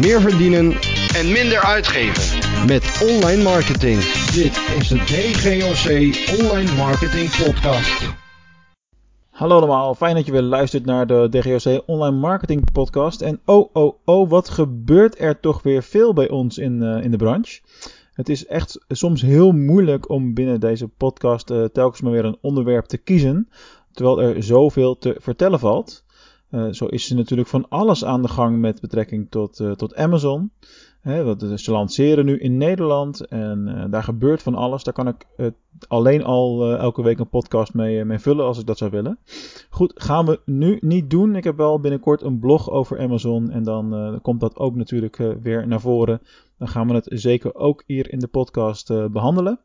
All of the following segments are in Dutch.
meer verdienen en minder uitgeven. met online marketing. Dit is de DGOC Online Marketing Podcast. Hallo allemaal, fijn dat je weer luistert naar de DGOC Online Marketing Podcast. En oh, oh, oh, wat gebeurt er toch weer veel bij ons in, eh, in de branche. Het is echt soms heel moeilijk om binnen deze podcast eh, telkens maar weer een onderwerp te kiezen, terwijl er zoveel te vertellen valt. Eh, zo is er natuurlijk van alles aan de gang met betrekking tot, eh, tot Amazon. Hè, eh, ze lanceren nu in Nederland en daar gebeurt van alles. Daar kan ik alleen al elke week een podcast mee, mee vullen als ik dat zou willen. Goed, gaan we nu niet doen. Ik heb wel binnenkort een blog over Amazon en dan komt dat ook natuurlijk weer naar voren. Dan gaan we het zeker ook hier in de podcast eh, behandelen.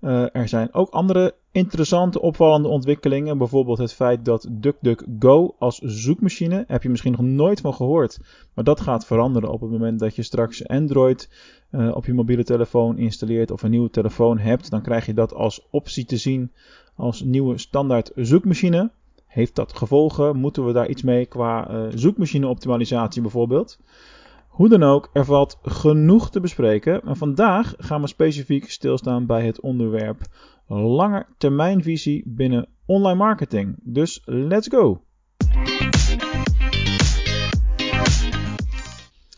Eh, er zijn ook andere interessante, opvallende ontwikkelingen. Bijvoorbeeld het feit dat DuckDuckGo als zoekmachine, heb je misschien nog nooit van gehoord, maar dat gaat veranderen op het moment dat je straks Android eh, op je mobiele telefoon installeert of een nieuwe telefoon hebt. Dan krijg je dat als optie te zien als nieuwe standaard zoekmachine. Heeft dat gevolgen? Moeten we daar iets mee qua eh, zoekmachine optimalisatie bijvoorbeeld? Hoe dan ook, er valt genoeg te bespreken. En vandaag gaan we specifiek stilstaan bij het onderwerp lange termijnvisie binnen online marketing. Dus let's go!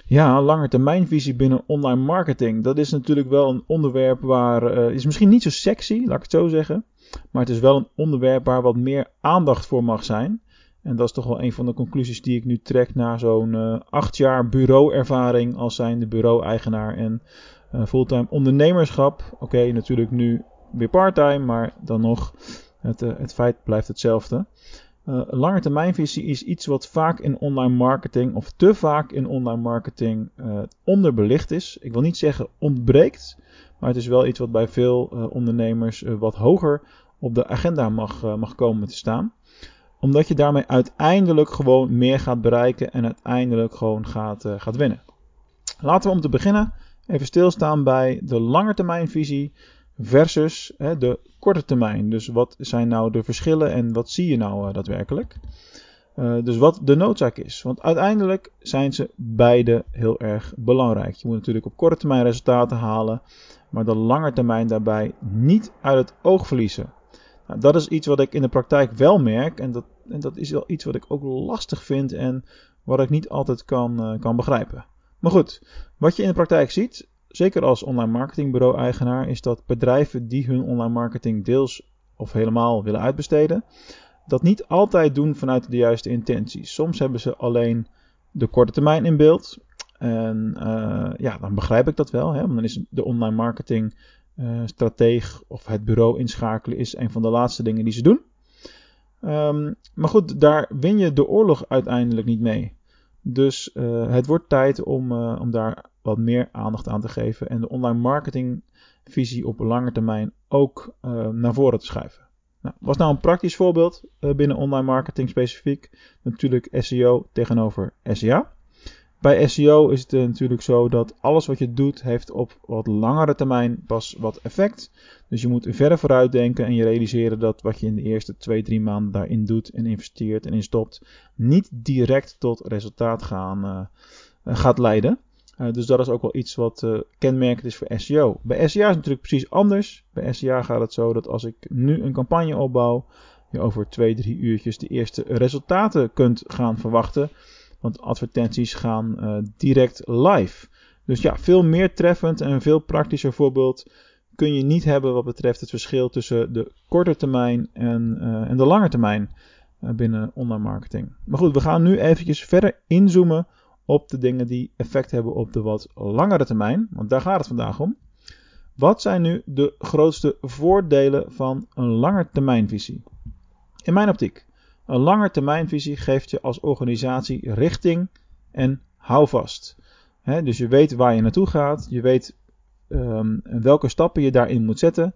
Ja, lange termijnvisie binnen online marketing. Dat is natuurlijk wel een onderwerp waar. eh, is misschien niet zo sexy, laat ik het zo zeggen. Maar het is wel een onderwerp waar wat meer aandacht voor mag zijn. En dat is toch wel een van de conclusies die ik nu trek na zo'n eh, acht jaar bureauervaring als zijnde bureau-eigenaar en eh, fulltime ondernemerschap. Oké, natuurlijk nu weer parttime, maar dan nog, het, eh, het feit blijft hetzelfde. Lange termijnvisie is iets wat vaak in online marketing, of te vaak in online marketing, onderbelicht is. Ik wil niet zeggen ontbreekt, maar het is wel iets wat bij veel ondernemers wat hoger op de agenda mag, mag komen te staan omdat je daarmee uiteindelijk gewoon meer gaat bereiken en uiteindelijk gewoon gaat, uh, gaat winnen. Laten we om te beginnen even stilstaan bij de langetermijnvisie versus hè, de korte termijn. Dus wat zijn nou de verschillen en wat zie je nou uh, daadwerkelijk? Uh, dus wat de noodzaak is. Want uiteindelijk zijn ze beide heel erg belangrijk. Je moet natuurlijk op korte termijn resultaten halen, maar de lange termijn daarbij niet uit het oog verliezen. Nou, dat is iets wat ik in de praktijk wel merk. En dat, en dat is wel iets wat ik ook lastig vind en wat ik niet altijd kan, uh, kan begrijpen. Maar goed, wat je in de praktijk ziet, zeker als online marketingbureau eigenaar, is dat bedrijven die hun online marketing deels of helemaal willen uitbesteden, dat niet altijd doen vanuit de juiste intenties. Soms hebben ze alleen de korte termijn in beeld. En uh, ja, dan begrijp ik dat wel. Hè? Want dan is de online marketing uh, strateeg of het bureau inschakelen is een van de laatste dingen die ze doen. Um, maar goed, daar win je de oorlog uiteindelijk niet mee. Dus uh, het wordt tijd om, uh, om daar wat meer aandacht aan te geven en de online marketingvisie op lange termijn ook naar voren te schuiven. Nou, was nou een praktisch voorbeeld binnen online marketing specifiek? Natuurlijk SEO tegenover SEA. Bij SEO is het natuurlijk zo dat alles wat je doet heeft op wat langere termijn pas wat effect. Dus je moet verder vooruit denken en je realiseren dat wat je in de eerste 2, 3 maanden daarin doet en investeert en instopt, niet direct tot resultaat gaan, uh, gaat leiden. Uh, dus dat is ook wel iets wat kenmerkend is voor SEO. Bij SEA is het natuurlijk precies anders. Bij SEA gaat het zo dat als ik nu een campagne opbouw, je over 2, 3 uurtjes de eerste resultaten kunt gaan verwachten. Want advertenties gaan uh, direct live. Dus ja, veel meer treffend en een veel praktischer voorbeeld kun je niet hebben wat betreft het verschil tussen de korte termijn en, uh, en de lange termijn uh, binnen online marketing. Maar goed, we gaan nu eventjes verder inzoomen op de dingen die effect hebben op de wat langere termijn. Want daar gaat het vandaag om. Wat zijn nu de grootste voordelen van een langetermijnvisie? In mijn optiek. Een langetermijnvisie geeft je als organisatie richting en houvast. He, dus je weet waar je naartoe gaat, je weet um, welke stappen je daarin moet zetten.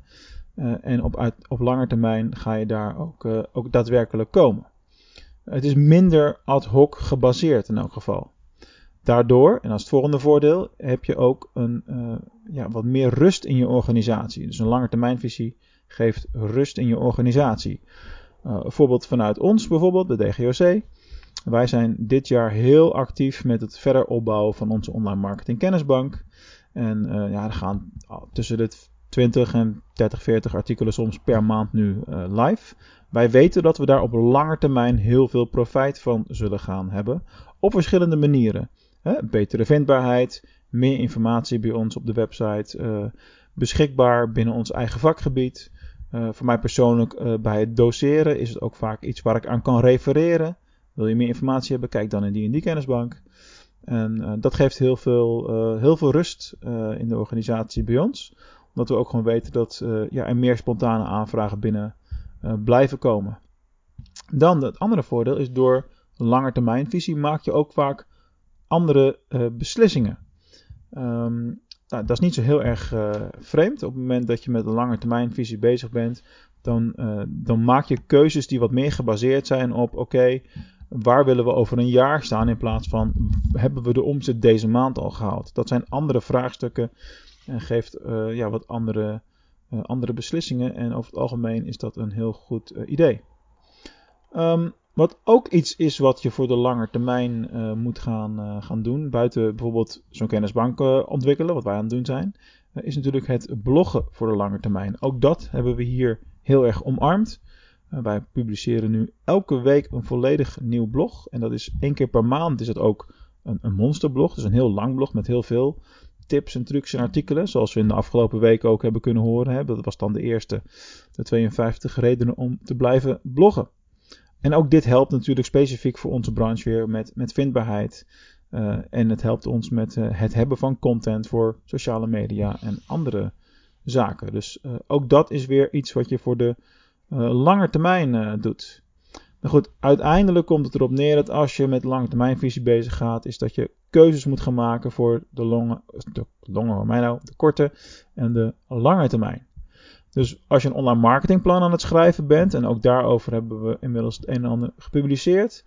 Uh, en op, uit, op lange termijn ga je daar ook, uh, ook daadwerkelijk komen. Het is minder ad hoc gebaseerd in elk geval. Daardoor, en als het volgende voordeel, heb je ook een, uh, ja, wat meer rust in je organisatie. Dus een langetermijnvisie geeft rust in je organisatie. Uh, een voorbeeld vanuit ons, bijvoorbeeld de DGOC. Wij zijn dit jaar heel actief met het verder opbouwen van onze online marketing kennisbank. En uh, ja, er gaan tussen de 20 en 30, 40 artikelen soms per maand nu uh, live. Wij weten dat we daar op lange termijn heel veel profijt van zullen gaan hebben. Op verschillende manieren. Hè? Betere vindbaarheid, meer informatie bij ons op de website, beschikbaar binnen ons eigen vakgebied. Uh, voor mij persoonlijk bij het doseren is het ook vaak iets waar ik aan kan refereren. Wil je meer informatie hebben, kijk dan in die en die kennisbank. En uh, dat geeft heel veel, heel veel rust in de organisatie bij ons. Omdat we ook gewoon weten dat ja, er meer spontane aanvragen binnen blijven komen. Dan het andere voordeel is door langetermijnvisie maak je ook vaak andere beslissingen. Um, nou, dat is niet zo heel erg vreemd. Op het moment dat je met een langetermijnvisie bezig bent, dan, dan maak je keuzes die wat meer gebaseerd zijn op oké. Waar willen we over een jaar staan in plaats van hebben we de omzet deze maand al gehaald? Dat zijn andere vraagstukken en geeft uh, ja, wat andere, andere beslissingen. En over het algemeen is dat een heel goed idee. Um, wat ook iets is wat je voor de lange termijn moet gaan, gaan doen, buiten bijvoorbeeld zo'n kennisbank ontwikkelen, wat wij aan het doen zijn, is natuurlijk het bloggen voor de lange termijn. Ook dat hebben we hier heel erg omarmd. Wij publiceren nu elke week een volledig nieuw blog. En dat is één keer per maand is het ook een, een monsterblog. Dus een heel lang blog met heel veel tips en trucs en artikelen. Zoals we in de afgelopen weken ook hebben kunnen horen. Hè. Dat was dan de eerste. De 52 redenen om te blijven bloggen. En ook dit helpt natuurlijk specifiek voor onze branche weer met, met vindbaarheid. Uh, en het helpt ons met uh, het hebben van content voor sociale media en andere zaken. Dus uh, ook dat is weer iets wat je voor de lange termijn doet. Maar goed, uiteindelijk komt het erop neer dat als je met lange termijnvisie bezig gaat, is dat je keuzes moet gaan maken voor de lange, de lange, mij nou, de korte en de lange termijn. Dus als je een online marketingplan aan het schrijven bent, en ook daarover hebben we inmiddels het een en ander gepubliceerd,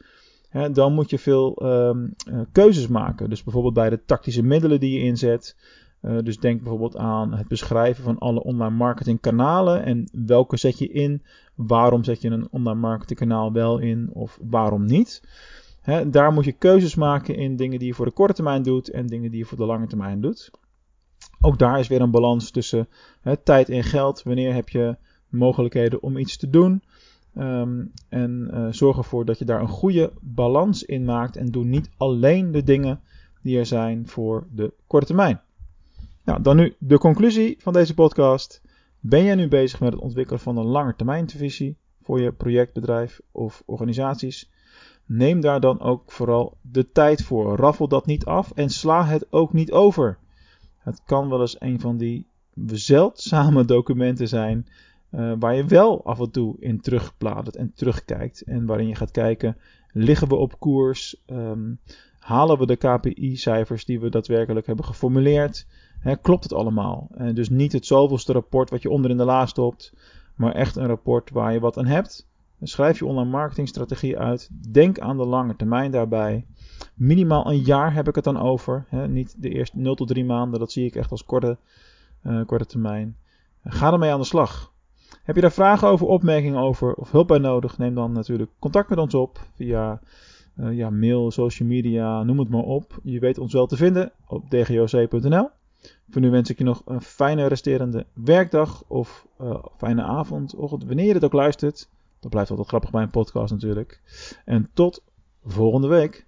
hè, dan moet je veel um, uh, keuzes maken. Dus bijvoorbeeld bij de tactische middelen die je inzet, uh, dus denk bijvoorbeeld aan het beschrijven van alle online marketingkanalen en welke zet je in, waarom zet je een online marketingkanaal wel in of waarom niet. He, daar moet je keuzes maken in dingen die je voor de korte termijn doet en dingen die je voor de lange termijn doet. Ook daar is weer een balans tussen he, tijd en geld. Wanneer heb je mogelijkheden om iets te doen? Um, en uh, zorg ervoor dat je daar een goede balans in maakt en doe niet alleen de dingen die er zijn voor de korte termijn. Nou, dan nu de conclusie van deze podcast. Ben jij nu bezig met het ontwikkelen van een langetermijnvisie voor je projectbedrijf of organisaties? Neem daar dan ook vooral de tijd voor. Raffel dat niet af en sla het ook niet over. Het kan wel eens een van die zeldzame documenten zijn uh, waar je wel af en toe in terugbladert en terugkijkt. En waarin je gaat kijken, liggen we op koers? Um, halen we de KPI-cijfers die we daadwerkelijk hebben geformuleerd? Klopt het allemaal? En dus niet het zoveelste rapport wat je onder in de la stopt, maar echt een rapport waar je wat aan hebt. Schrijf je online marketingstrategie uit. Denk aan de lange termijn daarbij. Minimaal een jaar heb ik het dan over. Niet de eerste 0 tot 3 maanden, dat zie ik echt als korte, uh, korte termijn. Ga ermee aan de slag. Heb je daar vragen over, opmerkingen over of hulp bij nodig? Neem dan natuurlijk contact met ons op via uh, ja, mail, social media, noem het maar op. Je weet ons wel te vinden op dgoc.nl. Voor nu wens ik je nog een fijne resterende werkdag of uh, fijne avond, ochtend, wanneer je dit ook luistert. Dat blijft altijd grappig bij een podcast natuurlijk. En tot volgende week.